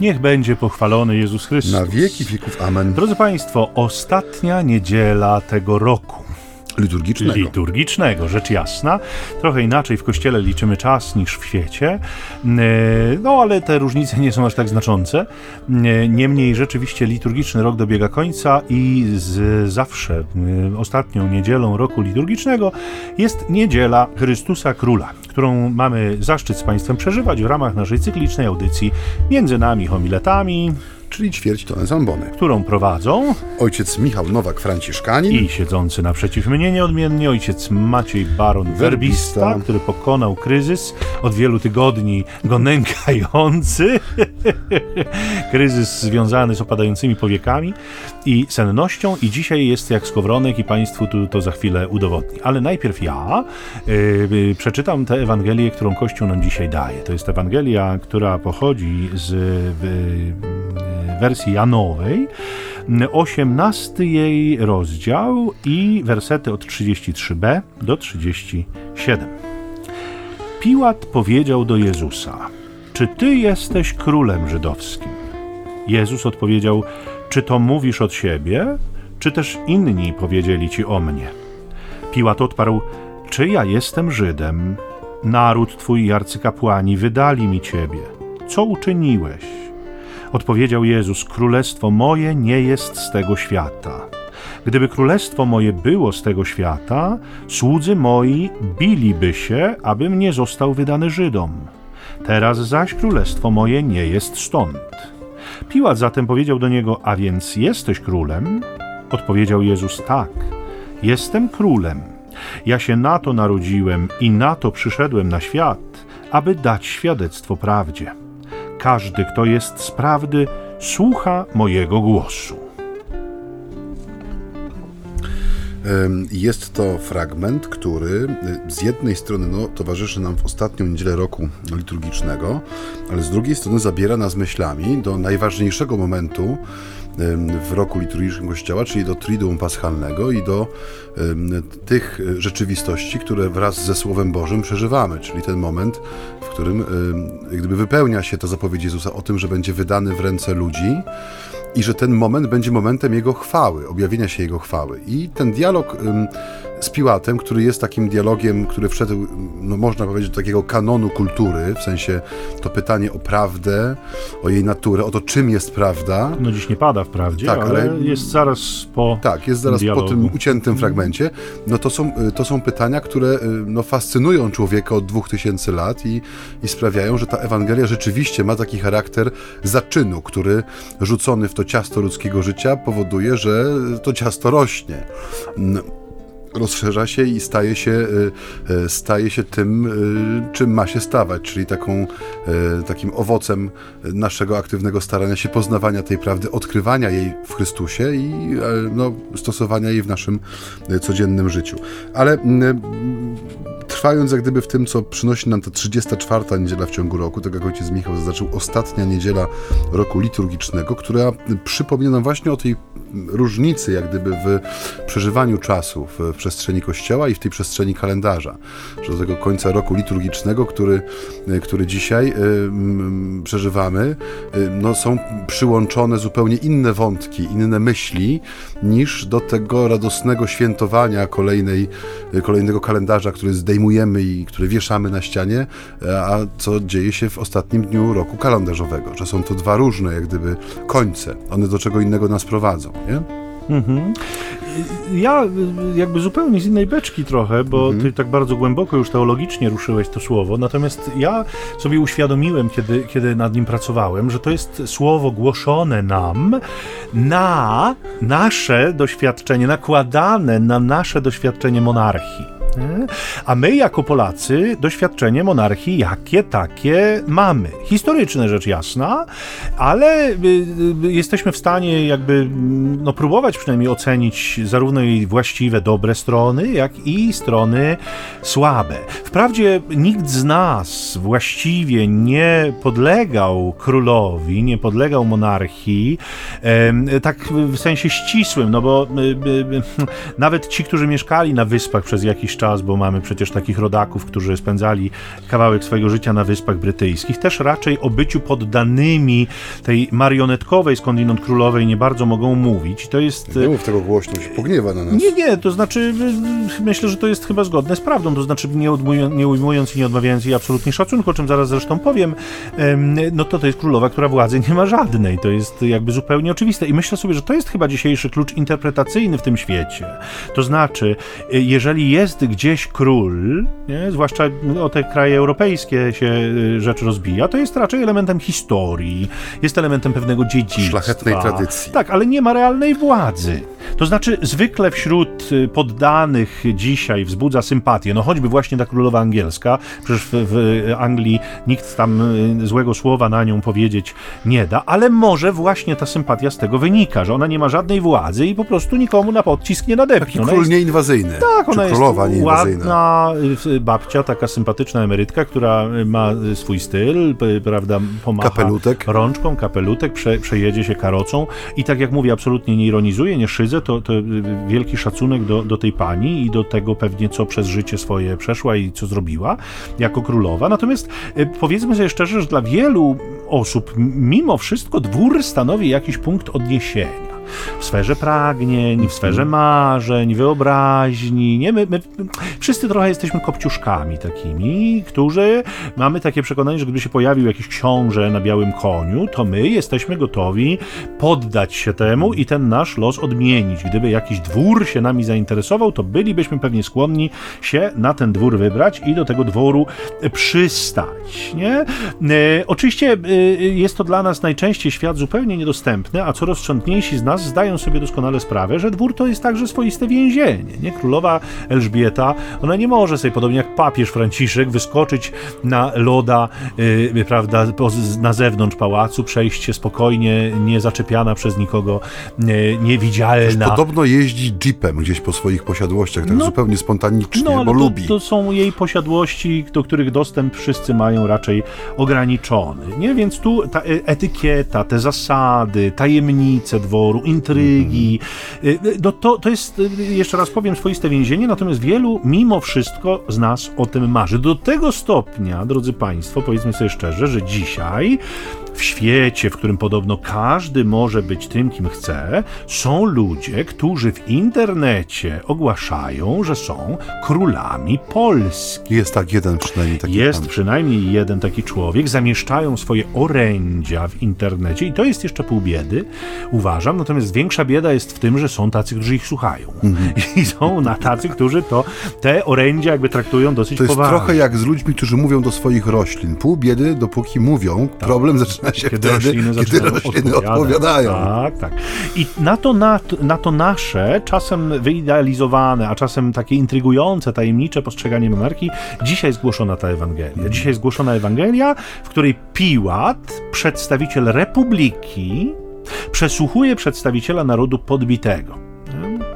Niech będzie pochwalony Jezus Chrystus. Na wieki wieków. Amen. Drodzy Państwo, ostatnia niedziela tego roku. Liturgicznego. Liturgicznego, rzecz jasna. Trochę inaczej w kościele liczymy czas niż w świecie. No ale te różnice nie są aż tak znaczące. Niemniej rzeczywiście liturgiczny rok dobiega końca i z zawsze e, ostatnią niedzielą roku liturgicznego jest niedziela Chrystusa Króla, którą mamy zaszczyt z Państwem przeżywać w ramach naszej cyklicznej audycji między nami homiletami czyli ćwierć tonę zambony, którą prowadzą ojciec Michał Nowak-Franciszkanin i siedzący naprzeciw mnie nieodmiennie ojciec Maciej Baron Werbista, Werbista, który pokonał kryzys od wielu tygodni go nękający. kryzys związany z opadającymi powiekami i sennością i dzisiaj jest jak skowronek i Państwu tu, to za chwilę udowodni. Ale najpierw ja yy, przeczytam tę Ewangelię, którą Kościół nam dzisiaj daje. To jest Ewangelia, która pochodzi z yy, wersji Janowej, 18 jej rozdział i wersety od 33b do 37. Piłat powiedział do Jezusa: Czy ty jesteś królem żydowskim? Jezus odpowiedział: Czy to mówisz od siebie, czy też inni powiedzieli ci o mnie? Piłat odparł: Czy ja jestem Żydem? Naród twój i arcykapłani wydali mi ciebie. Co uczyniłeś? Odpowiedział Jezus: Królestwo moje nie jest z tego świata. Gdyby królestwo moje było z tego świata, słudzy moi biliby się, abym nie został wydany Żydom. Teraz zaś królestwo moje nie jest stąd. Piłat zatem powiedział do niego: A więc jesteś królem? Odpowiedział Jezus: Tak, jestem królem. Ja się na to narodziłem i na to przyszedłem na świat, aby dać świadectwo prawdzie. Każdy, kto jest z prawdy, słucha mojego głosu. Jest to fragment, który y, z jednej strony no, towarzyszy nam w ostatnią niedzielę roku liturgicznego, ale z drugiej strony zabiera nas myślami do najważniejszego momentu w roku liturgicznym Kościoła, czyli do Triduum Paschalnego i do tych rzeczywistości, które wraz ze Słowem Bożym przeżywamy, czyli ten moment, w którym gdyby wypełnia się ta zapowiedź Jezusa o tym, że będzie wydany w ręce ludzi, i że ten moment będzie momentem jego chwały, objawienia się jego chwały. I ten dialog z Piłatem, który jest takim dialogiem, który wszedł, no można powiedzieć, do takiego kanonu kultury, w sensie to pytanie o prawdę, o jej naturę, o to, czym jest prawda. No dziś nie pada wprawdzie, tak, ale, ale jest zaraz po Tak, jest zaraz dialogu. po tym uciętym fragmencie. No to są, to są pytania, które y, no, fascynują człowieka od dwóch tysięcy lat i, i sprawiają, że ta Ewangelia rzeczywiście ma taki charakter zaczynu, który rzucony w to ciasto ludzkiego życia powoduje, że to ciasto rośnie rozszerza się i staje się, e, e, staje się tym, e, czym ma się stawać, czyli taką, takim owocem naszego aktywnego starania się poznawania tej prawdy, odkrywania jej w Chrystusie i no, stosowania jej w naszym codziennym życiu. Ale trwając jak gdyby w tym, co przynosi nam ta 34. niedziela w ciągu roku, tak jak ojciec Michał zaznaczył, ostatnia niedziela roku liturgicznego, która przypomina nam właśnie o tej różnicy jak gdyby w przeżywaniu czasu w przestrzeni Kościoła i w tej przestrzeni kalendarza, że do tego końca roku liturgicznego, który, który dzisiaj y, przeżywamy, y, no, są przyłączone zupełnie inne wątki, inne myśli niż do tego radosnego świętowania kolejnej, kolejnego kalendarza, który zdejmuje zdejmujemy i które wieszamy na ścianie, a co dzieje się w ostatnim dniu roku kalendarzowego, że są to dwa różne jak gdyby końce, one do czego innego nas prowadzą, nie? Mhm. Ja jakby zupełnie z innej beczki trochę, bo mhm. ty tak bardzo głęboko już teologicznie ruszyłeś to słowo, natomiast ja sobie uświadomiłem, kiedy, kiedy nad nim pracowałem, że to jest słowo głoszone nam na nasze doświadczenie, nakładane na nasze doświadczenie monarchii. A my, jako Polacy, doświadczenie monarchii jakie takie mamy. Historyczne rzecz jasna, ale y, y, jesteśmy w stanie jakby mm, no, próbować przynajmniej ocenić zarówno jej właściwe, dobre strony, jak i strony słabe. Wprawdzie nikt z nas właściwie nie podlegał królowi, nie podlegał monarchii, tak w sensie ścisłym, no bo y, nawet ci, którzy mieszkali na wyspach przez jakiś czas, bo mamy przecież takich rodaków, którzy spędzali kawałek swojego życia na Wyspach Brytyjskich, też raczej o byciu poddanymi tej marionetkowej skądinąd królowej nie bardzo mogą mówić. To jest... Nie mów tego głośno, się pogniewa na nas. Nie, nie, to znaczy myślę, że to jest chyba zgodne z prawdą, to znaczy nie, odmuj- nie ujmując i nie odmawiając jej absolutnie szacunku, o czym zaraz zresztą powiem, em, no to to jest królowa, która władzy nie ma żadnej. To jest jakby zupełnie oczywiste i myślę sobie, że to jest chyba dzisiejszy klucz interpretacyjny w tym świecie. To znaczy, y, jeżeli jest gdzieś król, nie, zwłaszcza o te kraje europejskie się y, rzecz rozbija, to jest raczej elementem historii, jest elementem pewnego dziedzictwa. Szlachetnej tradycji. Tak, ale nie ma realnej władzy. To znaczy, zwykle wśród y, poddanych dzisiaj wzbudza sympatię, no choćby właśnie ta królowa angielska, przecież w, w Anglii nikt tam y, złego słowa na nią powiedzieć nie da, ale może właśnie ta sympatia z tego wynika, że ona nie ma żadnej władzy i po prostu nikomu na podcisk nie Taki nadepnie. Ona król jest- nieinwazyjny. tak, ona Czy królowa jest. Ładna y, babcia, taka sympatyczna emerytka, która y, ma y, swój styl, prawda, pomacha Kapelutek. rączką, kapelutek, prze, przejedzie się karocą i tak jak mówię, absolutnie nie ironizuję, nie szydzę, to, to y, wielki szacunek do, do tej pani i do tego pewnie, co przez życie swoje przeszła i co zrobiła jako królowa. Natomiast y, powiedzmy sobie szczerze, że dla wielu osób mimo wszystko dwór stanowi jakiś punkt odniesienia w sferze pragnień, w sferze marzeń, wyobraźni. Nie? My, my wszyscy trochę jesteśmy kopciuszkami takimi, którzy mamy takie przekonanie, że gdyby się pojawił jakiś książę na białym koniu, to my jesteśmy gotowi poddać się temu i ten nasz los odmienić. Gdyby jakiś dwór się nami zainteresował, to bylibyśmy pewnie skłonni się na ten dwór wybrać i do tego dworu przystać. Nie? E, oczywiście e, jest to dla nas najczęściej świat zupełnie niedostępny, a co rozsądniejsi z nas zdają sobie doskonale sprawę, że dwór to jest także swoiste więzienie. Nie? Królowa Elżbieta, ona nie może sobie, podobnie jak papież Franciszek, wyskoczyć na loda, e, prawda, na zewnątrz pałacu, przejść się spokojnie, nie zaczepiana przez nikogo, e, niewidzialna. Podobno jeździ jeepem gdzieś po swoich posiadłościach, tak No. zupełnie spontanicznie, No, bo to, lubi. to są jej posiadłości, do których dostęp wszyscy mają raczej ograniczony. Nie? Więc tu ta e- etykieta, te zasady, tajemnice dworu, intrygi, y, no to, to jest, y, jeszcze raz powiem, swoiste więzienie, natomiast wielu mimo wszystko z nas o tym marzy. Do tego stopnia, drodzy Państwo, powiedzmy sobie szczerze, że dzisiaj w świecie, w którym podobno każdy może być tym, kim chce, są ludzie, którzy w internecie ogłaszają, że są królami Polski. Jest tak jeden przynajmniej taki Jest pan. przynajmniej jeden taki człowiek, zamieszczają swoje orędzia w internecie i to jest jeszcze pół biedy, uważam, natomiast większa bieda jest w tym, że są tacy, którzy ich słuchają. I są na tacy, którzy to te orędzia jakby traktują dosyć To jest poważnie. trochę jak z ludźmi, którzy mówią do swoich roślin. Pół biedy, dopóki mówią, problem zaczyna się Tak. kiedy wtedy, rośliny, kiedy zaczynają rośliny odpowiadają. Tak, tak. I na to, na, na to nasze, czasem wyidealizowane, a czasem takie intrygujące, tajemnicze postrzeganie monarchii, dzisiaj zgłoszona ta Ewangelia. Dzisiaj zgłoszona Ewangelia, w której Piłat, przedstawiciel republiki, przesłuchuje przedstawiciela narodu podbitego.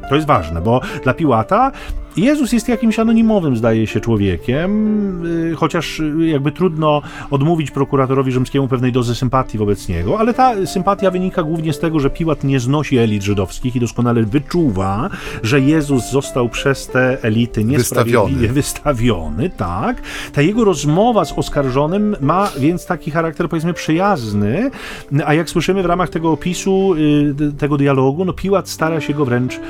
To jest ważne, bo dla Piłata Jezus jest jakimś anonimowym, zdaje się, człowiekiem, y, chociaż y, jakby trudno odmówić prokuratorowi rzymskiemu pewnej dozy sympatii wobec niego, ale ta sympatia wynika głównie z tego, że Piłat nie znosi elit żydowskich i doskonale wyczuwa, że Jezus został przez te elity niesprawiedliwie wystawiony, tak. Ta jego rozmowa z oskarżonym ma więc taki charakter, powiedzmy, przyjazny, a jak słyszymy w ramach tego opisu, y, tego dialogu, no Piłat stara się go wręcz e,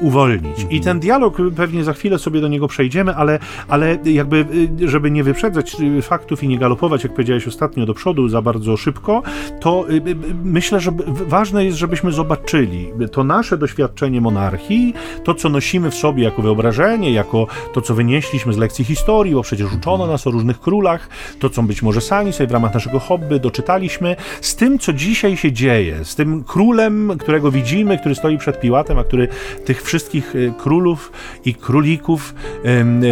uwolnić. I ten dialog, pewnie za chwilę sobie do niego przejdziemy, ale, ale jakby, y, żeby nie wyprzedzać y, faktów i nie galopować, jak powiedziałeś ostatnio, do przodu za bardzo szybko, to y, myślę, że ważne jest, żebyśmy zobaczyli. To nasze doświadczenie monarchii, to, co nosimy w sobie jako wyobrażenie, jako to, co wynieśliśmy z lekcji historii, bo przecież uczono nas o różnych królach, to, co być może sami sobie w ramach naszego hobby doczytaliśmy, z tym, co dzisiaj się dzieje, z tym królem, którego widzimy, który stoi przed Piłatem, a który tych wszystkich królów i królików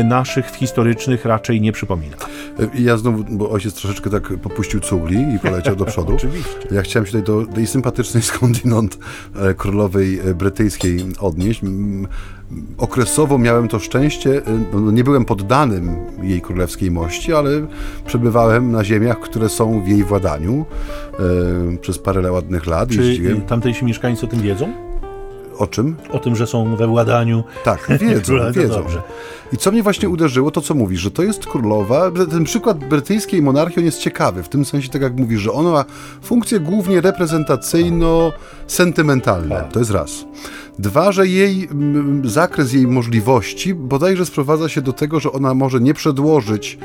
naszych historycznych raczej nie przypomina. Ja znowu, bo ojciec troszeczkę tak popuścił cugli i poleciał do przodu. Oczywiście. Ja chciałem się tutaj do tej sympatycznej skądinąd e, królowej e, brytyjskiej odnieść. Okresowo miałem to szczęście, e, no, nie byłem poddanym jej królewskiej mości, ale przebywałem na ziemiach, które są w jej władaniu e, przez parę ładnych lat. Czy Jeździłem. tamtejsi mieszkańcy o tym wiedzą? O czym? O tym, że są we władaniu. Tak, wiedzą, wiedzą. Dobrze. I co mnie właśnie uderzyło, to co mówisz, że to jest królowa. Ten przykład brytyjskiej monarchii on jest ciekawy, w tym sensie, tak jak mówisz, że ona ma funkcję głównie reprezentacyjno-sentymentalną. Tak. To jest raz. Dwa, że jej zakres jej możliwości bodajże sprowadza się do tego, że ona może nie przedłożyć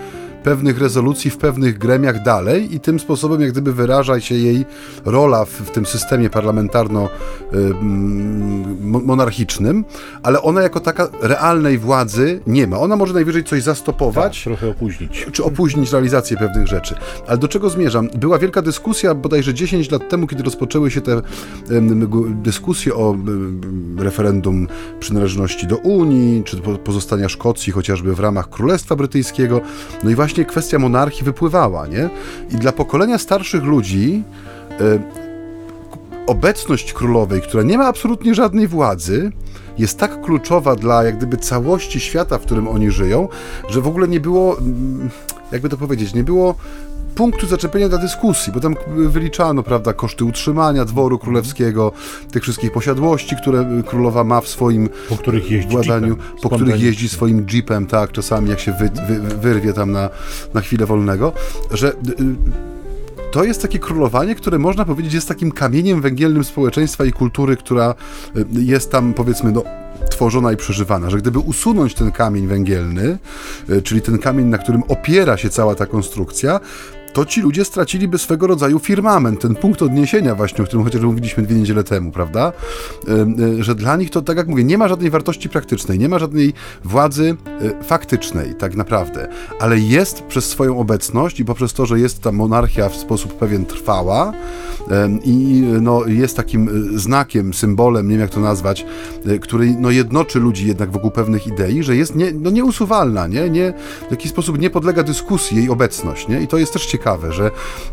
pewnych rezolucji w pewnych gremiach dalej i tym sposobem jak gdyby wyraża się jej rola w, w tym systemie parlamentarno-monarchicznym, ale ona jako taka realnej władzy nie ma. Ona może najwyżej coś zastopować. Tak, trochę opóźnić. Czy opóźnić realizację pewnych rzeczy. Ale do czego zmierzam? Była wielka dyskusja bodajże 10 lat temu, kiedy rozpoczęły się te dyskusje o referendum przynależności do Unii, czy pozostania Szkocji chociażby w ramach Królestwa Brytyjskiego. No i właśnie właśnie kwestia monarchii wypływała, nie? I dla pokolenia starszych ludzi e, obecność królowej, która nie ma absolutnie żadnej władzy, jest tak kluczowa dla jak gdyby całości świata, w którym oni żyją, że w ogóle nie było, mm, jakby to powiedzieć, nie było punktu zaczepienia dla dyskusji, bo tam wyliczano, prawda, koszty utrzymania dworu królewskiego, tych wszystkich posiadłości, które królowa ma w swoim po których jeździ władaniu, jeepem, po których jeździ swoim jeepem, tak, czasami jak się wy, wy, wyrwie tam na, na chwilę wolnego, że y, to jest takie królowanie, które można powiedzieć jest takim kamieniem węgielnym społeczeństwa i kultury, która y, jest tam powiedzmy no, tworzona i przeżywana, że gdyby usunąć ten kamień węgielny, y, czyli ten kamień, na którym opiera się cała ta konstrukcja, to ci ludzie straciliby swego rodzaju firmament, ten punkt odniesienia właśnie, o którym chociażby mówiliśmy dwie niedziele temu, prawda? E, że dla nich to, tak jak mówię, nie ma żadnej wartości praktycznej, nie ma żadnej władzy e, faktycznej, tak naprawdę, ale jest przez swoją obecność i poprzez to, że jest ta monarchia w sposób pewien trwała i no, jest takim e, znakiem, symbolem, nie wiem jak to nazwać, który no, jednoczy ludzi jednak wokół pewnych idei, że jest nie, no, nieusuwalna, nie? nie? W jakiś sposób nie podlega dyskusji jej obecność, nie? I to jest też ciekawe ciekawe, że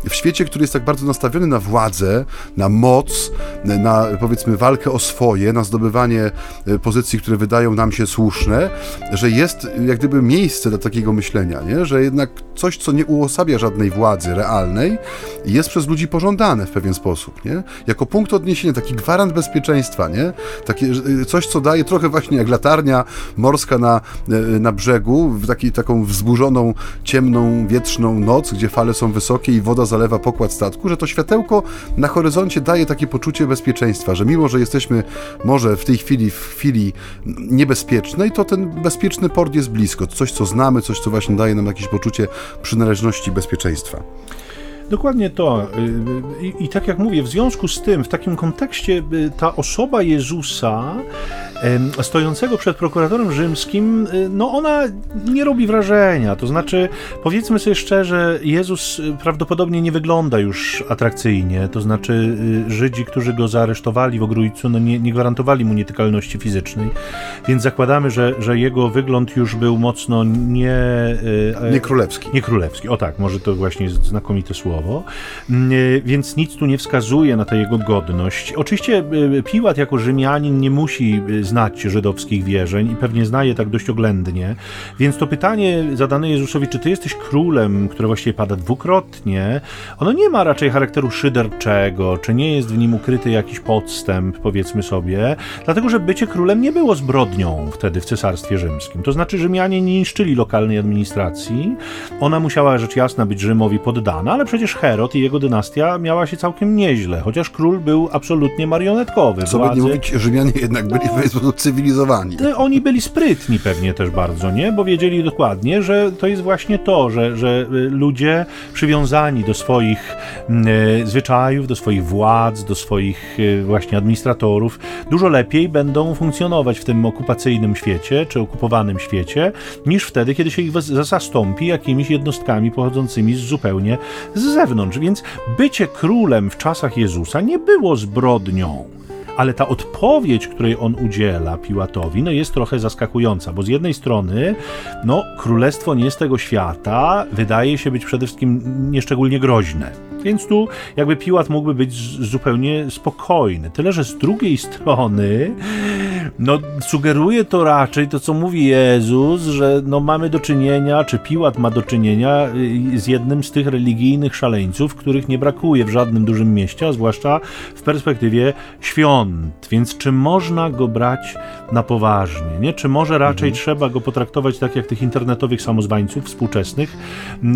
w świecie, który jest tak bardzo nastawiony na władzę, na moc, na powiedzmy walkę o swoje, na zdobywanie e, pozycji, które wydają nam się słuszne, że jest jak gdyby miejsce dla takiego myślenia, nie? że jednak coś, co nie uosabia żadnej władzy realnej, jest przez ludzi pożądane w pewien sposób, nie? Jako punkt odniesienia, taki gwarant bezpieczeństwa, nie? Takie, e, coś, co daje trochę właśnie jak latarnia morska na, e, na brzegu, w taki, taką wzburzoną, ciemną, wietrzną noc, gdzie fale są wysokie i woda zalewa pokład statku, że to światełko na horyzoncie daje takie poczucie bezpieczeństwa, że mimo, że jesteśmy może w tej chwili w chwili niebezpiecznej, to ten bezpieczny port jest blisko. Coś, co znamy, coś, co właśnie daje nam jakieś poczucie przynależności bezpieczeństwa. Dokładnie to. I, I, tak jak mówię, w związku z tym, w takim kontekście, y, ta osoba Jezusa, stojącego przed prokuratorem rzymskim, y, no ona nie robi wrażenia. To znaczy, powiedzmy sobie szczerze, Jezus y, prawdopodobnie nie wygląda już atrakcyjnie. To znaczy, Żydzi, którzy go zaaresztowali w Ogrójcu, no nie, nie gwarantowali mu nietykalności fizycznej, więc zakładamy, że, że jego wygląd już był mocno nie... E, nie królewski. Nie królewski. O tak, może to właśnie jest znakomite słowo słowo, mm, e, więc nic tu nie wskazuje na tę jego godność. Oczywiście e, Piłat jako Rzymianin nie musi e, znać żydowskich wierzeń i pewnie zna je tak dość oględnie, więc to pytanie zadane Jezusowi, czy ty jesteś królem, które właściwie pada dwukrotnie, ono nie ma raczej charakteru szyderczego, czy nie jest w nim ukryty jakiś podstęp, powiedzmy sobie, dlatego że bycie królem nie było zbrodnią wtedy w Cesarstwie Rzymskim. To znaczy Rzymianie nie niszczyli lokalnej administracji, ona musiała rzecz jasna być Rzymowi poddana, ale przecież przecież Herod i jego dynastia miała się całkiem nieźle, chociaż król był absolutnie marionetkowy. Co by nie mówić, Rzymianie jednak byli w sposób cywilizowani. Oni byli sprytni pewnie też bardzo, nie? Bo wiedzieli dokładnie, że to jest właśnie to, że, że y, ludzie przywiązani do swoich y, zwyczajów, do swoich władz, do swoich y, właśnie administratorów, dużo lepiej będą funkcjonować w tym okupacyjnym świecie, czy okupowanym świecie, niż wtedy, kiedy się ich zastąpi jakimiś jednostkami pochodzącymi z zupełnie z zewnątrz, więc bycie królem w czasach Jezusa nie było zbrodnią. Ale ta odpowiedź, której on udziela Piłatowi, no jest trochę zaskakująca, bo z jednej strony, no, królestwo nie z tego świata wydaje się być przede wszystkim nieszczególnie groźne. Więc tu jakby Piłat mógłby być zupełnie spokojny. Tyle, że z drugiej strony no, sugeruje to raczej to, co mówi Jezus, że no, mamy do czynienia, czy Piłat ma do czynienia y, z jednym z tych religijnych szaleńców, których nie brakuje w żadnym dużym mieście, a zwłaszcza w perspektywie świąt. Więc czy można go brać na poważnie? Nie? Czy może raczej mhm. trzeba go potraktować tak jak tych internetowych samozwańców współczesnych,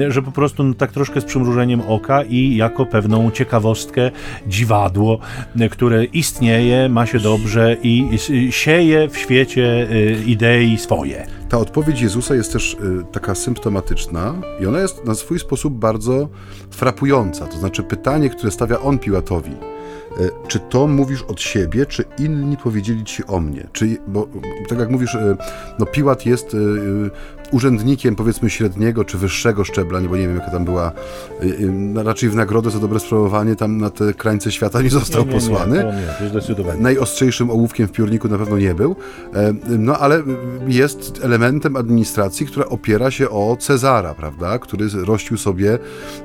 że po prostu no, tak troszkę z przymrużeniem oka i jako pewną ciekawostkę, dziwadło, które istnieje, ma się dobrze i sieje w świecie y, idei swoje. Ta odpowiedź Jezusa jest też y, taka symptomatyczna i ona jest na swój sposób bardzo frapująca. To znaczy pytanie, które stawia on Piłatowi, czy to mówisz od siebie, czy inni powiedzieli ci o mnie? Czy, bo tak jak mówisz, no Piłat jest urzędnikiem powiedzmy średniego czy wyższego szczebla, bo nie wiem jaka tam była, y, y, raczej w nagrodę za dobre sprawowanie tam na te krańce świata nie został nie, nie, posłany. Nie. Najostrzejszym ołówkiem w piórniku na pewno nie był, e, no ale jest elementem administracji, która opiera się o Cezara, prawda, który rościł sobie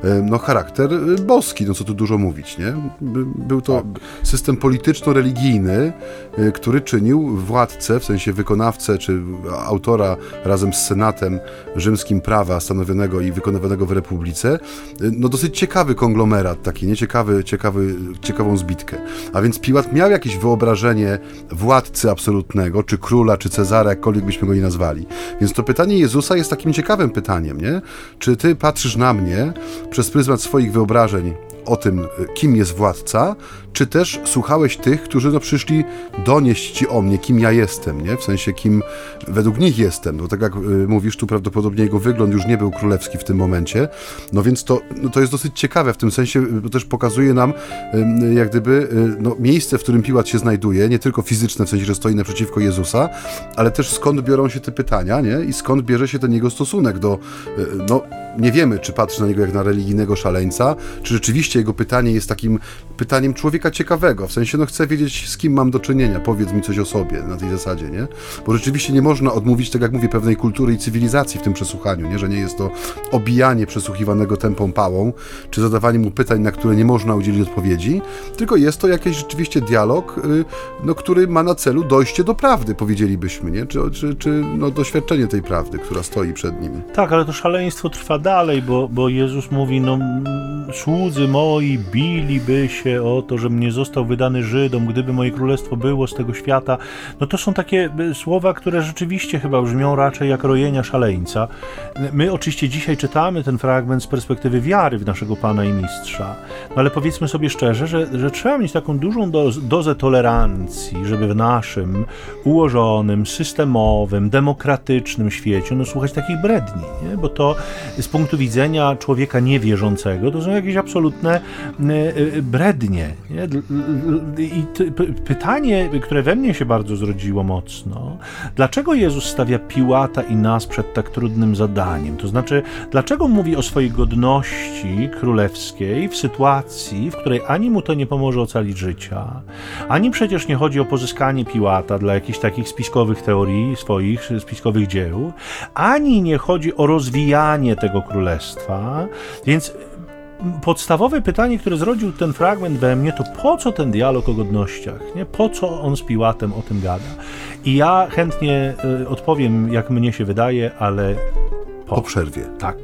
e, no, charakter boski, no co tu dużo mówić, nie? Był to tak. system polityczno-religijny, który czynił władcę, w sensie wykonawcę czy autora razem z senatem traktatem rzymskim prawa stanowionego i wykonywanego w Republice, no dosyć ciekawy konglomerat, taki nieciekawy, ciekawy, ciekawą zbitkę. A więc Piłat miał jakieś wyobrażenie władcy absolutnego, czy króla, czy Cezara, jakkolwiek byśmy go nie nazwali. Więc to pytanie Jezusa jest takim ciekawym pytaniem, nie? Czy ty patrzysz na mnie przez pryzmat swoich wyobrażeń o tym, kim jest władca, czy też słuchałeś tych, którzy no, przyszli donieść ci o mnie, kim ja jestem, nie? W sensie, kim według nich jestem. No tak jak y, mówisz, tu prawdopodobnie jego wygląd już nie był królewski w tym momencie. No więc to, no, to jest dosyć ciekawe w tym sensie, bo też pokazuje nam y, jak gdyby y, no, miejsce, w którym Piłat się znajduje, nie tylko fizyczne, w sensie, że stoi naprzeciwko Jezusa, ale też skąd biorą się te pytania, nie? I skąd bierze się ten jego stosunek do, y, no nie wiemy, czy patrzy na niego jak na religijnego szaleńca, czy rzeczywiście jego pytanie jest takim pytaniem człowieka ciekawego, w sensie, no chcę wiedzieć, z kim mam do czynienia, powiedz mi coś o sobie na tej zasadzie, nie? Bo rzeczywiście nie można odmówić, tak jak mówię, pewnej kultury i cywilizacji w tym przesłuchaniu, nie? Że nie jest to obijanie przesłuchiwanego tempą pałą, czy zadawanie mu pytań, na które nie można udzielić odpowiedzi, tylko jest to jakiś rzeczywiście dialog, y, no, który ma na celu dojście do prawdy, powiedzielibyśmy, nie? Czy, czy, czy no, doświadczenie tej prawdy, która stoi przed nim. Tak, ale to szaleństwo trwa dalej, bo, bo Jezus mówi, no słudzy moi biliby się o to, żebym nie został wydany Żydom, gdyby moje królestwo było z tego świata. No to są takie e, słowa, które rzeczywiście chyba brzmią raczej jak rojenia szaleńca. My oczywiście dzisiaj czytamy ten fragment z perspektywy wiary w naszego Pana i Mistrza, no ale powiedzmy sobie szczerze, że, że trzeba mieć taką dużą doz, dozę tolerancji, żeby w naszym ułożonym, systemowym, demokratycznym świecie no, słuchać takich bredni, nie? bo to z punktu widzenia człowieka niewierzącego to są jakieś absolutne e, e, brednie. Nie? I pytanie, które we mnie się bardzo zrodziło mocno, dlaczego Jezus stawia Piłata i nas przed tak trudnym zadaniem? To znaczy, dlaczego mówi o swojej godności królewskiej w sytuacji, w której ani mu to nie pomoże ocalić życia, ani przecież nie chodzi o pozyskanie Piłata dla jakichś takich spiskowych teorii swoich, spiskowych dzieł, ani nie chodzi o rozwijanie tego królestwa, więc podstawowe pytanie, które zrodził ten fragment we mnie, to po co ten dialog o godnościach? Nie? Po co on z Piłatem o tym gada? I ja chętnie y, odpowiem, jak mnie się wydaje, ale po, po przerwie. Tak.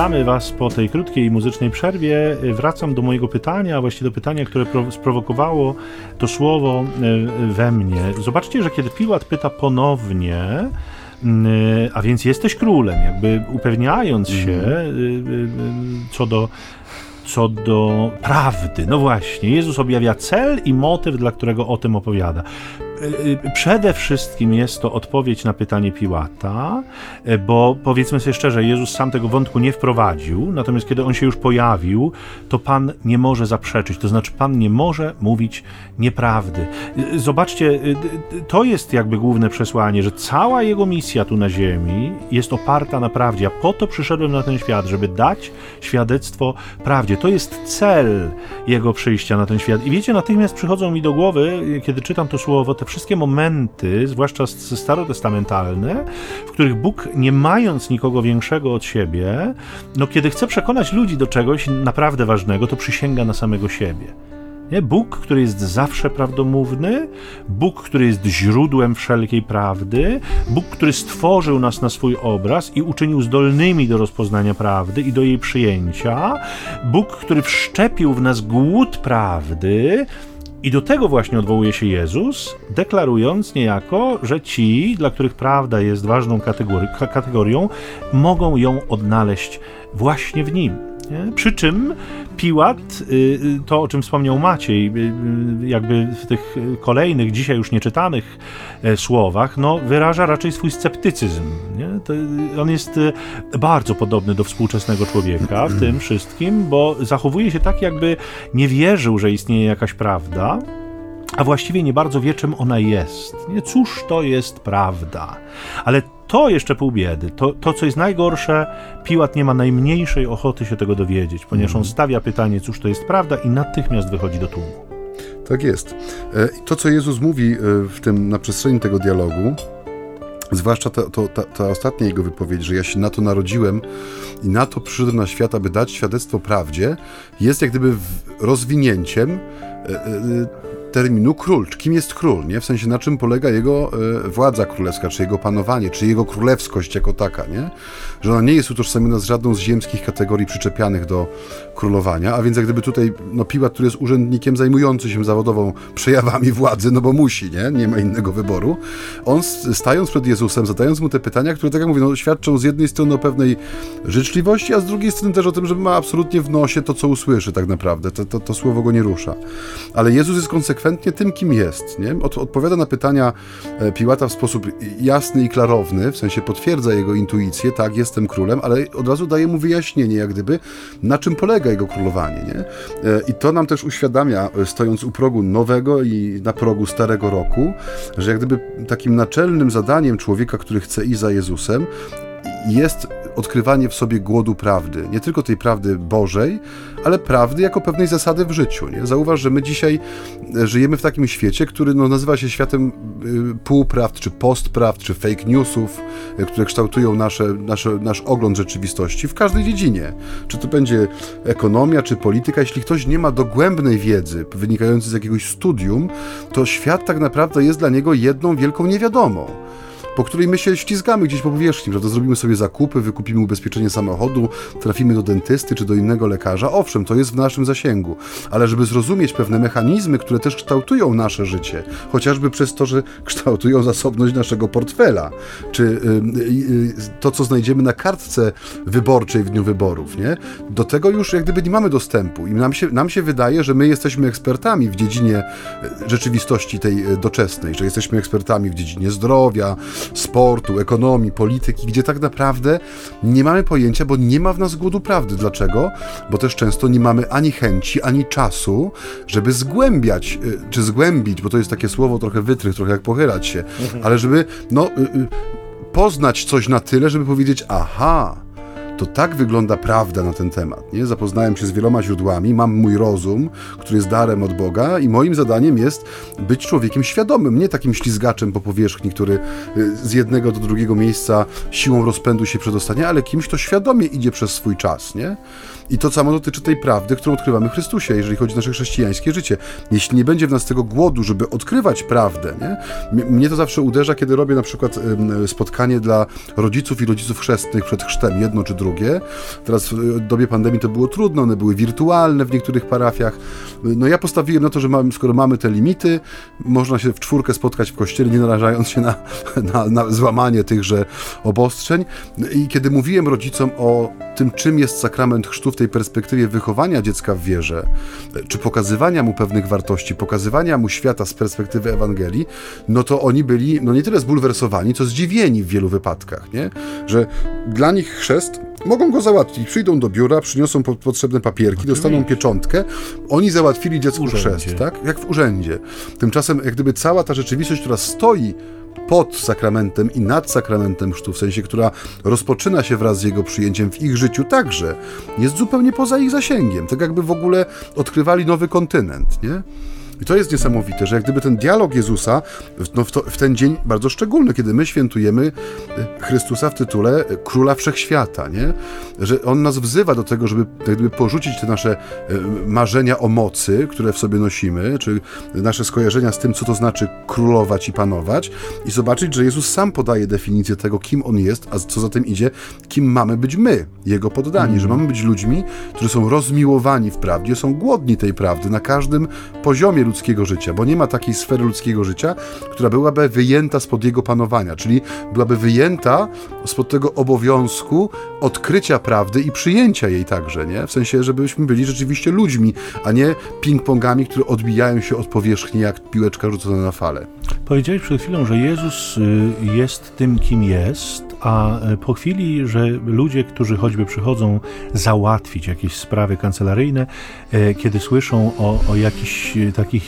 Witamy Was po tej krótkiej muzycznej przerwie. Wracam do mojego pytania, a właściwie do pytania, które sprowokowało to słowo e, we mnie. Zobaczcie, że kiedy Piłat pyta ponownie, a więc jesteś królem, jakby upewniając się mhm. co do co do prawdy. No właśnie, Jezus objawia cel i motyw, dla którego o tym opowiada. Y, y, przede wszystkim jest to odpowiedź na pytanie Piłata, y, bo powiedzmy sobie szczerze, Jezus sam tego wątku nie wprowadził, natomiast kiedy on się już pojawił, to Pan nie może zaprzeczyć, to znaczy Pan nie może mówić nieprawdy. Zobaczcie, to jest jakby główne przesłanie, że cała Jego misja tu na ziemi jest oparta na prawdzie. Ja po to przyszedłem na ten świat, żeby dać świadectwo prawdzie. To jest cel Jego przyjścia na ten świat. I wiecie, natychmiast przychodzą mi do głowy, kiedy czytam to słowo, te wszystkie momenty, zwłaszcza starotestamentalne, w których Bóg, nie mając nikogo większego od siebie, no kiedy chce przekonać ludzi do czegoś naprawdę ważnego, to przysięga na samego siebie. Nie? Bóg, który jest zawsze prawdomówny, Bóg, który jest źródłem wszelkiej prawdy, Bóg, który stworzył nas na swój obraz i uczynił zdolnymi do rozpoznania prawdy i do jej przyjęcia, Bóg, który wszczepił w nas głód prawdy, i do tego właśnie odwołuje się Jezus, deklarując niejako, że ci, dla których prawda jest ważną kategorią, mogą ją odnaleźć właśnie w nim. Nie? Przy czym Piłat, y, y, to o czym wspomniał Maciej, y, jakby w tych kolejnych, dzisiaj już nieczytanych e, słowach, no, wyraża raczej swój sceptycyzm. On jest bardzo podobny do współczesnego człowieka w tym wszystkim, bo zachowuje się tak, jakby nie wierzył, że istnieje jakaś prawda, a właściwie nie bardzo wie, czym ona jest. Nie? Cóż to jest prawda? Ale to jeszcze pół biedy. To, to, co jest najgorsze, Piłat nie ma najmniejszej ochoty się tego dowiedzieć, ponieważ on mhm. stawia pytanie, cóż to jest prawda i natychmiast wychodzi do tłumu. Tak jest. E, to, co Jezus mówi e, w tym, na przestrzeni tego dialogu, Zwłaszcza ta, to, ta, ta, ostatnia jego wypowiedź, że ja się na to narodziłem i na to przyszedłem na świat, aby dać świadectwo prawdzie, jest jak gdyby rozwinięciem e, terminu król. Kim jest król, nie? W sensie na czym polega jego e, władza królewska, czy jego panowanie, czy jego królewskość jako taka, nie? Że ona nie jest utożsamiona z żadną z ziemskich kategorii przyczepianych do królowania, a więc jak gdyby tutaj no, Piłat, który jest urzędnikiem zajmujący się zawodową przejawami władzy, no bo musi, nie? Nie ma innego wyboru. On stając przed Jezusem, zadając mu te pytania, które, tak jak mówię, no, świadczą z jednej strony o pewnej życzliwości, a z drugiej strony też o tym, że ma absolutnie w nosie to, co usłyszy tak naprawdę. To, to, to słowo go nie rusza. Ale Jezus jest konsekwentnie tym, kim jest, nie? Od, odpowiada na pytania e, Piłata w sposób jasny i klarowny, w sensie potwierdza jego intuicję, tak, jestem królem, ale od razu daje mu wyjaśnienie, jak gdyby, na czym polega jego królowanie. Nie? E, I to nam też uświadamia, e, stojąc u progu nowego i na progu starego roku, że jak gdyby takim naczelnym zadaniem człowieka, który chce iść za Jezusem, jest odkrywanie w sobie głodu prawdy. Nie tylko tej prawdy Bożej, ale prawdy jako pewnej zasady w życiu. Nie? Zauważ, że my dzisiaj e, żyjemy w takim świecie, który no, nazywa się światem y, półprawd, czy postprawd, czy fake newsów, y, które kształtują nasze, nasze, nasz ogląd rzeczywistości w każdej dziedzinie. Czy to będzie ekonomia, czy polityka. Jeśli ktoś nie ma dogłębnej wiedzy wynikającej z jakiegoś studium, to świat tak naprawdę jest dla niego jedną wielką niewiadomą po której my się ściskamy gdzieś po powierzchni, prawda? Zrobimy sobie zakupy, wykupimy ubezpieczenie samochodu, trafimy do dentysty czy do innego lekarza. Owszem, to jest w naszym zasięgu, ale żeby zrozumieć pewne mechanizmy, które też kształtują nasze życie, chociażby przez to, że kształtują zasobność naszego portfela, czy y, y, to, co znajdziemy na kartce wyborczej w dniu wyborów, nie? Do tego już jak gdyby nie mamy dostępu i nam się, nam się wydaje, że my jesteśmy ekspertami w dziedzinie y, rzeczywistości tej doczesnej, że jesteśmy ekspertami w dziedzinie zdrowia, sportu, ekonomii, polityki, gdzie tak naprawdę nie mamy pojęcia, bo nie ma w nas głodu prawdy. Dlaczego? Bo też często nie mamy ani chęci, ani czasu, żeby zgłębiać, y, czy zgłębić, bo to jest takie słowo trochę wytrych, trochę jak pochylać się, mhm. ale żeby no, y, y, poznać coś na tyle, żeby powiedzieć, aha, to tak wygląda prawda na ten temat. Nie? Zapoznałem się z wieloma źródłami, mam mój rozum, który jest darem od Boga i moim zadaniem jest być człowiekiem świadomym, nie takim ślizgaczem po powierzchni, który y, z jednego do drugiego miejsca siłą rozpędu się przedostanie, ale kimś, kto świadomie idzie przez swój czas. Nie? I to samo dotyczy tej prawdy, którą odkrywamy w Chrystusie, jeżeli chodzi o nasze chrześcijańskie życie. Jeśli nie będzie w nas tego głodu, żeby odkrywać prawdę, nie? mnie to zawsze uderza, kiedy robię na przykład spotkanie dla rodziców i rodziców chrzestnych przed chrztem, jedno czy drugie. Teraz w dobie pandemii to było trudno, one były wirtualne w niektórych parafiach. No ja postawiłem na to, że mamy, skoro mamy te limity, można się w czwórkę spotkać w kościele, nie narażając się na, na, na złamanie tychże obostrzeń. I kiedy mówiłem rodzicom o tym, czym jest sakrament chrztu w tej perspektywie wychowania dziecka w wierze, czy pokazywania mu pewnych wartości, pokazywania mu świata z perspektywy Ewangelii, no to oni byli no nie tyle zbulwersowani, co zdziwieni w wielu wypadkach, nie? że dla nich chrzest mogą go załatwić. Przyjdą do biura, przyniosą potrzebne papierki, dostaną pieczątkę. Oni załatwili dziecku chrzest, tak? Jak w urzędzie. Tymczasem, jak gdyby cała ta rzeczywistość, która stoi pod sakramentem i nad sakramentem chrztu, w sensie, która rozpoczyna się wraz z jego przyjęciem w ich życiu także, jest zupełnie poza ich zasięgiem. Tak jakby w ogóle odkrywali nowy kontynent, nie? I to jest niesamowite, że jak gdyby ten dialog Jezusa no w, to, w, ten dzień bardzo szczególny, kiedy my świętujemy e, Chrystusa w tytule e, Króla Wszechświata, nie? że On nas wzywa do tego, żeby jak gdyby porzucić te nasze e, marzenia o mocy, które w sobie nosimy, czy nasze skojarzenia z tym, co to znaczy królować i panować i zobaczyć, że Jezus sam podaje definicję tego, kim On jest, a co za tym idzie, kim mamy być my, Jego poddani, mm. że mamy być ludźmi, którzy są rozmiłowani w prawdzie, są głodni tej prawdy na każdym poziomie ludzkiego życia, bo nie ma takiej sfery ludzkiego życia, która byłaby wyjęta spod jego panowania, czyli byłaby wyjęta spod tego obowiązku odkrycia prawdy i przyjęcia jej także, nie? W sensie, żebyśmy byli rzeczywiście ludźmi, a nie ping-pongami, które odbijają się od powierzchni jak piłeczka rzucona na falę. Powiedziałeś przed chwilą, że Jezus y, jest tym, kim jest, a y, po chwili, że ludzie, którzy choćby przychodzą załatwić jakieś sprawy kancelaryjne, y, kiedy słyszą o, o jakichś takich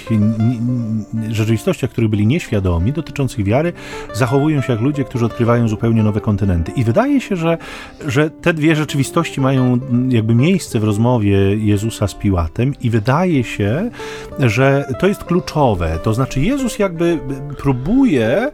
rzeczywistościach, których byli nieświadomi, dotyczących wiary, zachowują się jak ludzie, którzy odkrywają zupełnie nowe kontynenty. I wydaje się, że, że te dwie rzeczywistości mają jakby miejsce w rozmowie Jezusa z Piłatem i wydaje się, że to jest kluczowe. To znaczy Jezus jakby próbuje e,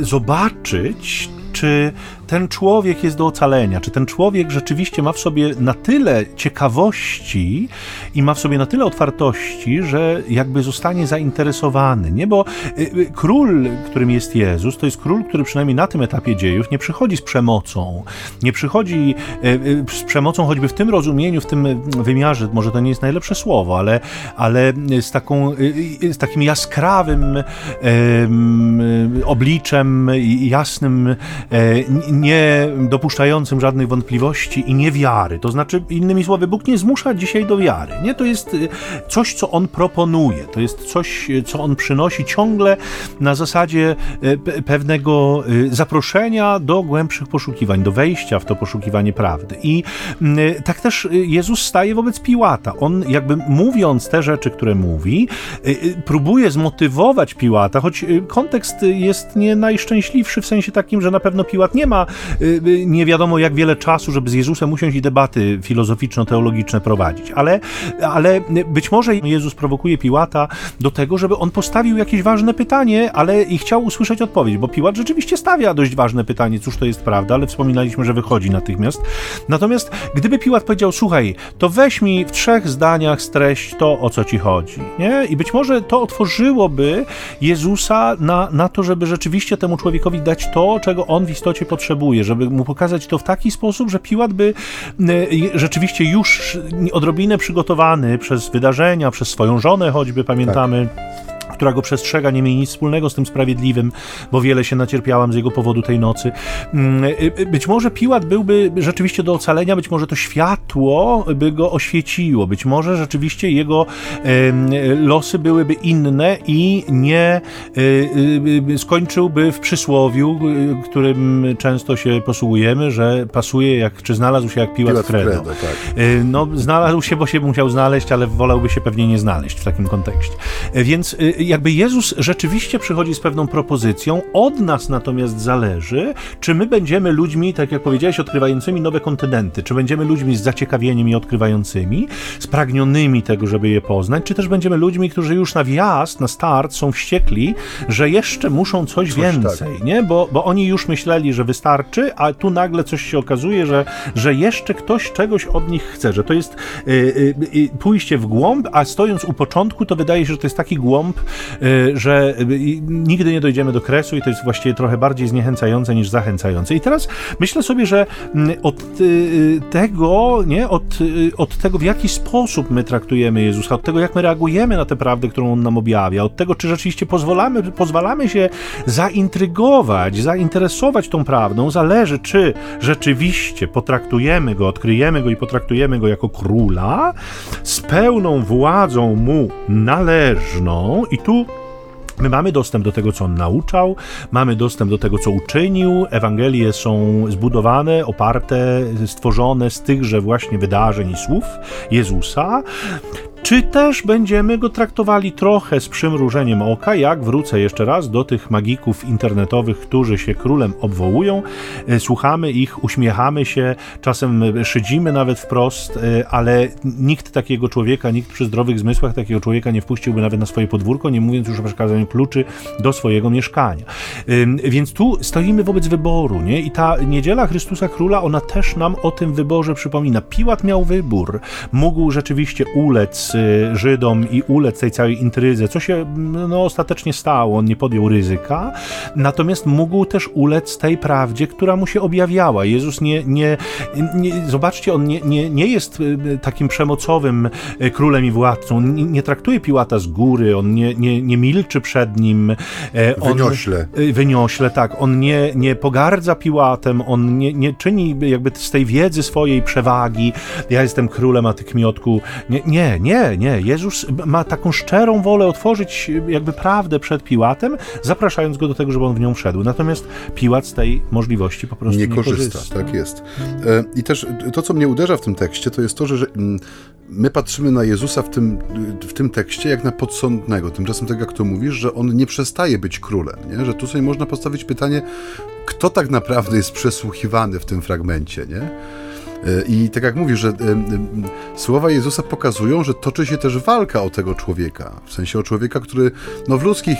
zobaczyć, czy ten człowiek jest do ocalenia, czy ten człowiek rzeczywiście ma w sobie na tyle ciekawości i ma w sobie na tyle otwartości, że jakby zostanie zainteresowany, nie? Bo y, y, król, którym jest Jezus, to jest król, który przynajmniej na tym etapie dziejów nie przychodzi z przemocą, nie przychodzi y, z przemocą choćby w tym rozumieniu, w tym wymiarze, może to nie jest najlepsze słowo, ale, ale z, taką, z takim jaskrawym obliczem, jasnym, nie dopuszczającym żadnych wątpliwości i niewiary. To znaczy, innymi słowy, Bóg nie zmusza dzisiaj do wiary. Nie? To jest y, coś, co On proponuje. To jest coś, y, co On przynosi ciągle na zasadzie y, pewnego zaproszenia do głębszych poszukiwań, do wejścia w to poszukiwanie prawdy. I tak też Jezus staje wobec Piłata. On jakby mówiąc te rzeczy, które mówi, próbuje zmotywować Piłata, choć kontekst jest nie najszczęśliwszy w sensie takim, że na pewno Piłat nie ma nie wiadomo jak wiele czasu, żeby z Jezusem usiąść i debaty filozoficzno-teologiczne prowadzić. Ale, ale być może Jezus prowokuje Piłata do tego, żeby on postawił jakieś ważne pytanie, ale i chciał usłyszeć odpowiedź, bo Piłat rzeczywiście stawia dość ważne pytanie, cóż to jest prawda, ale wspominaliśmy, że wychodzi natychmiast. Natomiast gdyby Piłat powiedział, słuchaj, to weź mi w trzech zdaniach streść to, o co ci chodzi, nie? I być może to otworzyłoby Jezusa na, na to, żeby rzeczywiście temu człowiekowi dać to, czego on w istocie potrzebuje żeby mu pokazać to w taki sposób, że Piłat by e, rzeczywiście już odrobinę przygotowany przez wydarzenia, przez swoją żonę choćby, pamiętamy. Tak która go przestrzega, nie mieli nic wspólnego z tym sprawiedliwym, bo wiele się nacierpiałam z jego powodu tej nocy. Mm, y, y, być może Piłat byłby rzeczywiście do ocalenia, być może to światło by go oświeciło, być może rzeczywiście jego losy byłyby inne i nie y, skończyłby w przysłowiu, którym często się posługujemy, że pasuje jak, czy znalazł się jak Piłat, Piłat Fredo. Fredo tak. No, znalazł się, bo się musiał znaleźć, ale wolałby się pewnie nie znaleźć w takim kontekście. Więc jakby Jezus rzeczywiście przychodzi z pewną propozycją, od nas natomiast zależy, czy my będziemy ludźmi, tak jak powiedziałeś, odkrywającymi nowe kontynenty, czy będziemy ludźmi z zaciekawieniem i odkrywającymi, spragnionymi tego, żeby je poznać, czy też będziemy ludźmi, którzy już na wjazd, na start są wściekli, że jeszcze muszą coś, coś więcej, tak. nie? Bo, bo oni już myśleli, że wystarczy, a tu nagle coś się okazuje, że, że jeszcze ktoś czegoś od nich chce, że to jest y, y, y, pójście w głąb, a stojąc u początku, to wydaje się, że to jest taki głąb, że y, nigdy nie dojdziemy do kresu i to jest właściwie trochę bardziej zniechęcające niż zachęcające. I teraz myślę sobie, że mm, od y, tego, nie, od, od tego, w jaki sposób my traktujemy Jezusa, od tego, jak my reagujemy na tę prawdę, którą On nam objawia, od tego, czy rzeczywiście pozwalamy, pozwalamy się zaintrygować, zainteresować tą prawdą, zależy, czy rzeczywiście potraktujemy go, odkryjemy go i potraktujemy go jako króla z pełną władzą mu należną, i tu My mamy dostęp do tego, co on nauczał, mamy dostęp do tego, co uczynił. Ewangelie są zbudowane, oparte, stworzone z tychże właśnie wydarzeń i słów Jezusa czy też będziemy go traktowali trochę z przymrużeniem oka, jak wrócę jeszcze raz do tych magików internetowych, którzy się królem obwołują, e, słuchamy ich, uśmiechamy się, czasem szydzimy nawet wprost, e, ale nikt takiego człowieka, nikt przy zdrowych zmysłach takiego człowieka nie wpuściłby nawet na swoje podwórko, nie mówiąc już o przekazaniu kluczy do swojego mieszkania. Więc tu stoimy wobec wyboru, nie? I ta niedziela Chrystusa Króla, ona też nam o tym wyborze przypomina. Piłat miał wybór, mógł rzeczywiście ulec Y, Żydom i ulec tej całej intryzy, co się no, ostatecznie stało, on nie podjął ryzyka, natomiast mógł też ulec tej prawdzie, która mu się objawiała. Jezus nie, nie, nie zobaczcie, on nie, nie, nie jest y, takim przemocowym y, królem i władcą, nie, nie traktuje Piłata z góry, on nie, nie, nie milczy przed nim. On, wyniośle. Wyniośle, tak. On nie, nie pogardza Piłatem, on nie, nie czyni jakby z tej wiedzy swojej przewagi, ja jestem królem, a ty kmiotku. Nie, nie, nie nie, nie. Jezus ma taką szczerą wolę otworzyć jakby prawdę przed Piłatem, zapraszając go do tego, żeby on w nią wszedł. Natomiast Piłat z tej możliwości po prostu nie, nie korzysta. korzysta. Tak jest. E, I też to, co mnie uderza w tym tekście, to jest to, że mm, my patrzymy na Jezusa w tym, w tym tekście jak na podsądnego. Tymczasem, tak jak to mówisz, że on nie przestaje być królem. Nie? Że tu sobie można postawić pytanie, kto tak naprawdę jest przesłuchiwany w tym fragmencie. Nie? I tak jak mówisz, że słowa Jezusa pokazują, że toczy się też walka o tego człowieka. W sensie o człowieka, który no, w, ludzkich,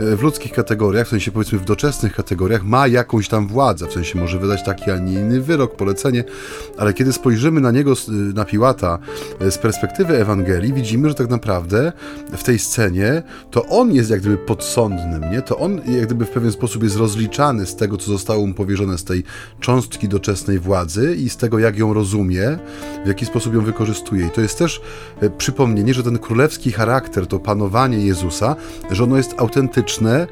w ludzkich kategoriach, w sensie powiedzmy w doczesnych kategoriach, ma jakąś tam władzę. W sensie może wydać taki, a nie inny wyrok, polecenie, ale kiedy spojrzymy na niego, na Piłata, e, z perspektywy Ewangelii, widzimy, że tak naprawdę w tej scenie to on jest jak gdyby podsądnym, nie? To on jak gdyby w pewien sposób jest rozliczany z tego, co zostało mu powierzone z tej cząstki doczesnej władzy i z tego, jak ją rozumie, w jaki sposób ją wykorzystuje. I to jest też e, przypomnienie, że ten królewski charakter, to panowanie Jezusa, że ono jest autentyczne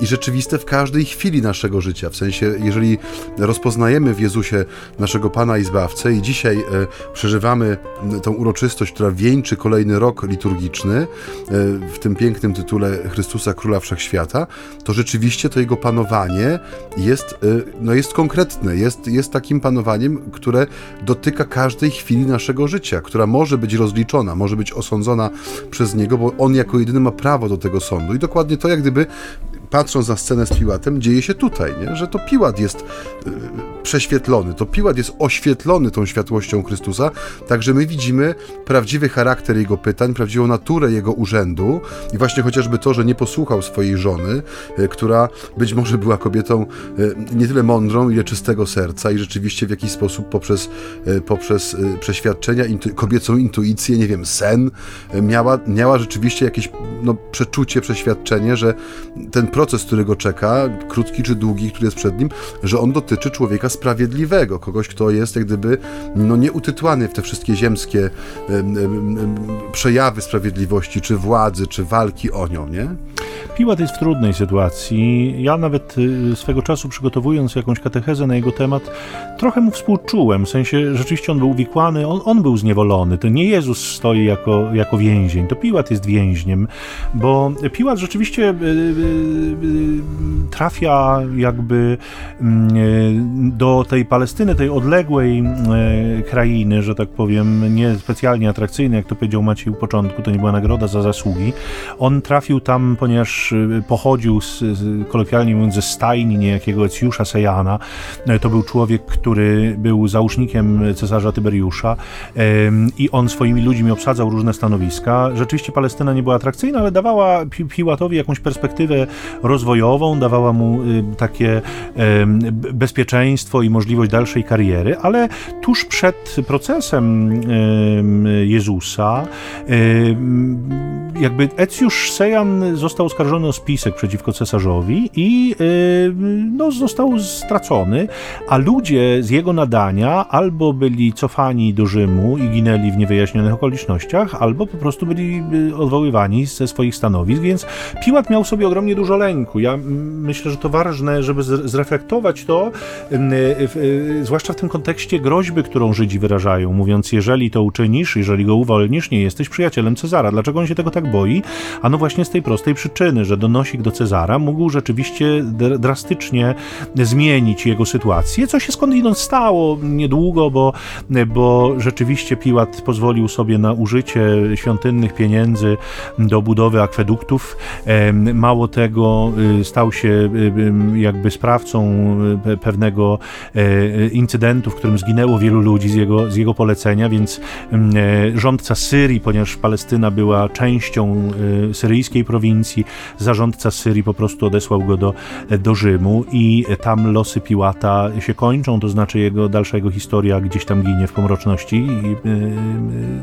i rzeczywiste w każdej chwili naszego życia. W sensie, jeżeli rozpoznajemy w Jezusie naszego Pana i Zbawcę i dzisiaj e, przeżywamy tą uroczystość, która wieńczy kolejny rok liturgiczny e, w tym pięknym tytule Chrystusa Króla Wszechświata, to rzeczywiście to Jego panowanie jest, e, no jest konkretne, jest, jest takim panowaniem, które dotyka każdej chwili naszego życia, która może być rozliczona, może być osądzona przez Niego, bo On jako jedyny ma prawo do tego sądu. I dokładnie to jak gdyby patrząc na scenę z Piłatem, dzieje się tutaj, nie? że to Piłat jest y, prześwietlony, to Piłat jest oświetlony tą światłością Chrystusa, także my widzimy prawdziwy charakter jego pytań, prawdziwą naturę jego urzędu i właśnie chociażby to, że nie posłuchał swojej żony, y, która być może była kobietą y, nie tyle mądrą, ile czystego serca i rzeczywiście w jakiś sposób poprzez, poprzez przeświadczenia, intu, kobiecą intuicję, nie wiem, sen, miała, miała rzeczywiście jakieś no, przeczucie, przeświadczenie, że ten proces, który go czeka, krótki czy długi, który jest przed nim, że on dotyczy człowieka sprawiedliwego, kogoś, kto jest jak gdyby no, nieutytłany w te wszystkie ziemskie przejawy sprawiedliwości, czy władzy, czy walki o nią, nie? Piłat jest w trudnej sytuacji. Ja nawet y, swego czasu przygotowując jakąś katechezę na jego temat, trochę mu współczułem. W sensie rzeczywiście on był uwikłany, on, on był zniewolony. To nie Jezus stoi jako, jako więzień, to Piłat jest więźniem. bo Piłat rzeczywiście trafia jakby mm, do tej Palestyny, tej odległej krainy, że tak powiem, nie specjalnie atrakcyjnej, jak to powiedział Maciej u początku, to nie była nagroda za zasługi. On trafił tam, ponieważ pochodził z, kolokwialnie mówiąc ze stajni niejakiego Ecjusza Sejana. To był człowiek, który był załóżnikiem cesarza Tyberiusza i on swoimi ludźmi obsadzał różne stanowiska. Rzeczywiście Palestyna nie była atrakcyjna, ale dawała Piłatowi jakąś perspektywę rozwojową, dawała mu y, takie bezpieczeństwo i możliwość dalszej kariery, ale tuż przed procesem Jezusa jakby Ecjusz Sejan został oskarżony o spisek przeciwko cesarzowi i no, został stracony, a ludzie z jego nadania albo byli cofani do Rzymu i ginęli w niewyjaśnionych okolicznościach, albo po prostu byli y, odwoływani ze swoich stanowisk, więc Piłat miał sobie ogromnie dużo Ja myślę, że to ważne, żeby zreflektować to, y, zwłaszcza w tym kontekście groźby, którą Żydzi wyrażają, mówiąc, jeżeli to uczynisz, jeżeli go uwolnisz, nie jesteś przyjacielem Cezara. Dlaczego on się tego tak boi? A no właśnie z tej prostej przyczyny, że donosik do Cezara mógł rzeczywiście drastycznie zmienić jego sytuację, co się skądinąd stało niedługo, bo, bo rzeczywiście Piłat pozwolił sobie na użycie świątynnych pieniędzy do budowy akweduktów. Mało tego, y, stał się y, jakby sprawcą y, pewnego incydentu, w którym zginęło wielu ludzi z jego, z jego polecenia, więc e, rządca Syrii, ponieważ Palestyna była częścią syryjskiej prowincji, zarządca Syrii po prostu odesłał go do, do Rzymu i tam losy Piłata się kończą, to znaczy jego dalsza jego historia gdzieś tam ginie w pomroczności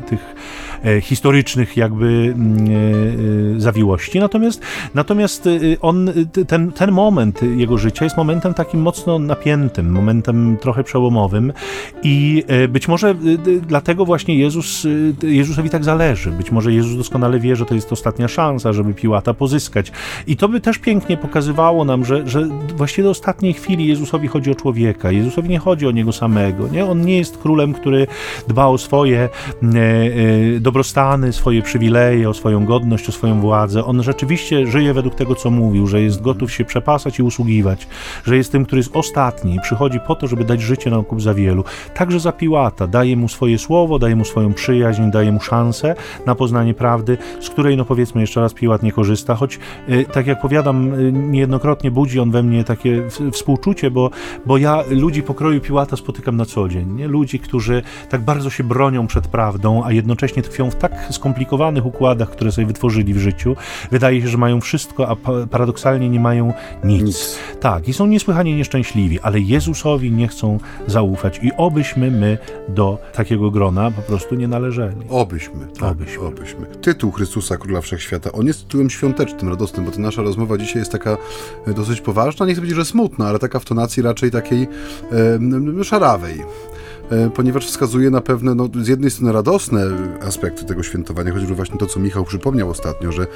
tych e, historycznych jakby mm, e, zawiłości. Natomiast, natomiast on, ten, ten moment jego życia jest momentem takim mocno napiętym, momentem trochę przełomowym i e, być może dlatego właśnie Jezus, Jezusowi tak zależy. Być może Jezus doskonale wie, że to jest ostatnia szansa, żeby Piłata pozyskać. I to by też pięknie pokazywało nam, że, że właściwie do ostatniej chwili Jezusowi chodzi o człowieka. Jezusowi nie chodzi o niego samego. Nie? On nie jest królem, który dba o swoje e, e, dobrostany, swoje przywileje, o swoją godność, o swoją władzę. On rzeczywiście żyje według tego, co mówił, że jest gotów się przepasać i usługiwać, że jest tym, który jest ostatni i przychodzi po to, żeby dać życie na okup za wielu. Także za Piłata daje mu swoje słowo, daje mu swoją przyjaźń, daje mu szansę na poznanie prawdy, z której, no powiedzmy jeszcze raz, Piłat nie korzysta, choć e, tak jak powiadam, niejednokrotnie budzi on we mnie takie współczucie, bo, bo ja ludzi pokroju Piłata spotykam na co dzień. Nie? Ludzi, którzy tak bardzo się bronią przed prawdą, a jednocześnie tkwią w tak skomplikowanych układach, które sobie wytworzyli w życiu. Wydaje się, że mają wszystko, a paradoksalnie nie mają nic. nic. Tak, i są niesłychanie nieszczęśliwi, ale Jezusowi nie chcą zaufać i obyśmy my do takiego grona po prostu nie należeli. Obyśmy. Tak, obyśmy. obyśmy. Tytuł Chrystusa Króla Wszechświata, on jest tytułem świątecznym, radosnym, bo ta nasza rozmowa dzisiaj jest taka e, dosyć poważna, nie chcę powiedzieć, że smutna, ale taka w tonacji raczej takiej e, szarawej. E, ponieważ wskazuje na pewne, no, z jednej strony radosne aspekty tego świętowania, chociażby właśnie to, co Michał przypomniał ostatnio, że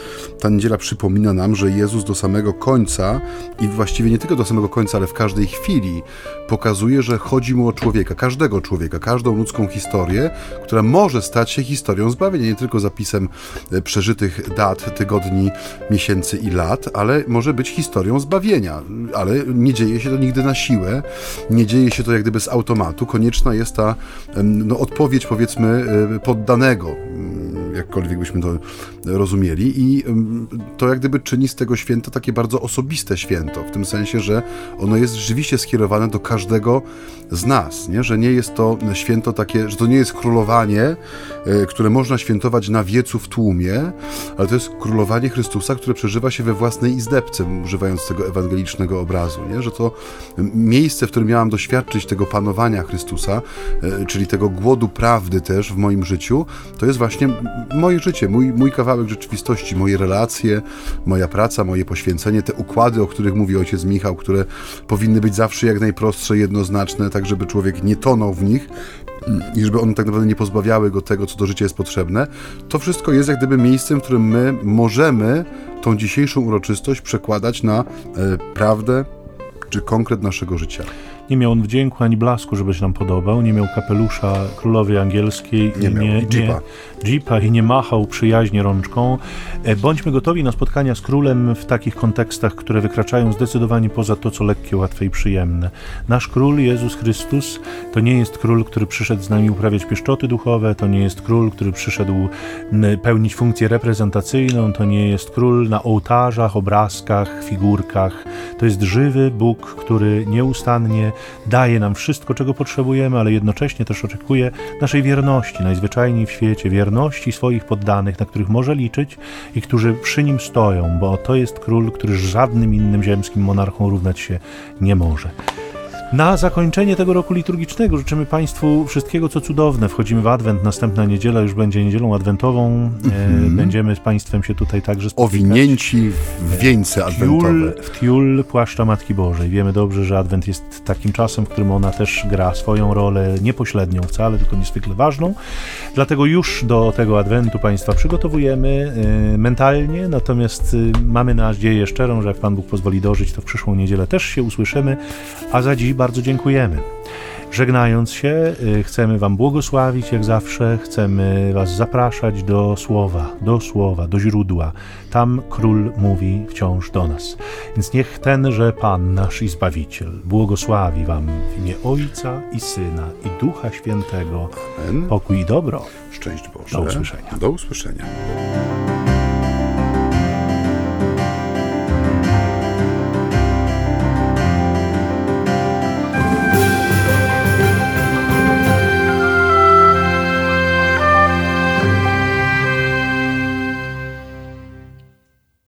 ta niedziela przypomina nam, że Jezus do samego końca i właściwie nie tylko do samego końca, ale w każdej chwili pokazuje, że chodzi mu o człowieka, każdego człowieka, każdą ludzką historię, która może stać się historią zbawienia, nie tylko zapisem e, przeżytych dat, tygodni, miesięcy i lat, ale może być historią zbawienia. Ale nie dzieje się to nigdy na siłę, nie dzieje się to jak gdyby z automatu. Konieczna jest ta no, odpowiedź, powiedzmy, e, poddanego, jakkolwiek byśmy to rozumieli. I to jak gdyby czyni z tego święto takie bardzo osobiste święto, w tym sensie, że ono jest rzeczywiście skierowane do każdego z nas, nie? że nie jest to święto takie, że to nie jest królowanie, e, które można świętować na wiecu w tłumie, ale to jest królowanie Chrystusa, które przeżywa się we własnej izdebce, używając tego ewangelicznego obrazu, nie? że to miejsce, w którym miałam doświadczyć tego panowania Chrystusa, e, czyli tego głodu prawdy też w moim życiu, to jest właśnie moje życie, mój, mój kawałek rzeczywistości, moje relacje, moja praca, moje poświęcenie, te układy, o których mówi ojciec Michał, które powinny być zawsze jak najprostsze, jednoznaczne, tak żeby człowiek nie tonął w nich i żeby one tak naprawdę nie pozbawiały go tego, co do życia jest potrzebne. To wszystko jest jak gdyby miejscem, w którym my możemy tą dzisiejszą uroczystość przekładać na e, prawdę czy konkret naszego życia. Nie miał on wdzięku ani blasku, żeby się nam podobał. Nie miał kapelusza królowej angielskiej. Nie miał. Nie, jeepa. nie, jeepa i nie machał przyjaźnie rączką. E, Bądźmy gotowi na spotkania z królem w takich kontekstach, które wykraczają zdecydowanie poza to, co lekkie, łatwe i przyjemne. Nasz król, Jezus Chrystus, to nie jest król, który przyszedł z nami uprawiać pieszczoty duchowe, to nie jest król, który przyszedł pełnić funkcję reprezentacyjną, to nie jest król na ołtarzach, obrazkach, figurkach. To jest żywy Bóg, który nieustannie daje nam wszystko, czego potrzebujemy, ale jednocześnie też oczekuje naszej wierności, najzwyczajniej w świecie, wierności swoich poddanych, na których może liczyć i którzy przy nim stoją, bo to jest król, który żadnym innym ziemskim monarchą równać się nie może. Na zakończenie tego roku liturgicznego życzymy Państwu wszystkiego, co cudowne. Wchodzimy w Adwent, następna niedziela już będzie niedzielą adwentową. E, będziemy z Państwem się tutaj także spotykać. Owinięci w wieńce Tiul, adwentowe. w tiul płaszcza Matki Bożej. Wiemy dobrze, że Adwent jest takim czasem, w którym ona też gra swoją rolę, niepośrednią wcale, tylko niezwykle ważną. Dlatego już do tego Adwentu Państwa przygotowujemy y, mentalnie, natomiast y, mamy nadzieję szczerą, że jak Pan Bóg pozwoli dożyć, to w przyszłą niedzielę też się usłyszymy, a za dziś bardzo dziękujemy. Żegnając się, y, chcemy Wam błogosławić, jak zawsze, chcemy Was zapraszać do słowa, do słowa, do źródła. Tam król mówi wciąż do nas. Więc niech tenże Pan, nasz i Zbawiciel, błogosławi Wam w imię Ojca i Syna i Ducha Świętego. Amen. Pokój i dobro. Szczęść Boże. Do usłyszenia. Do usłyszenia.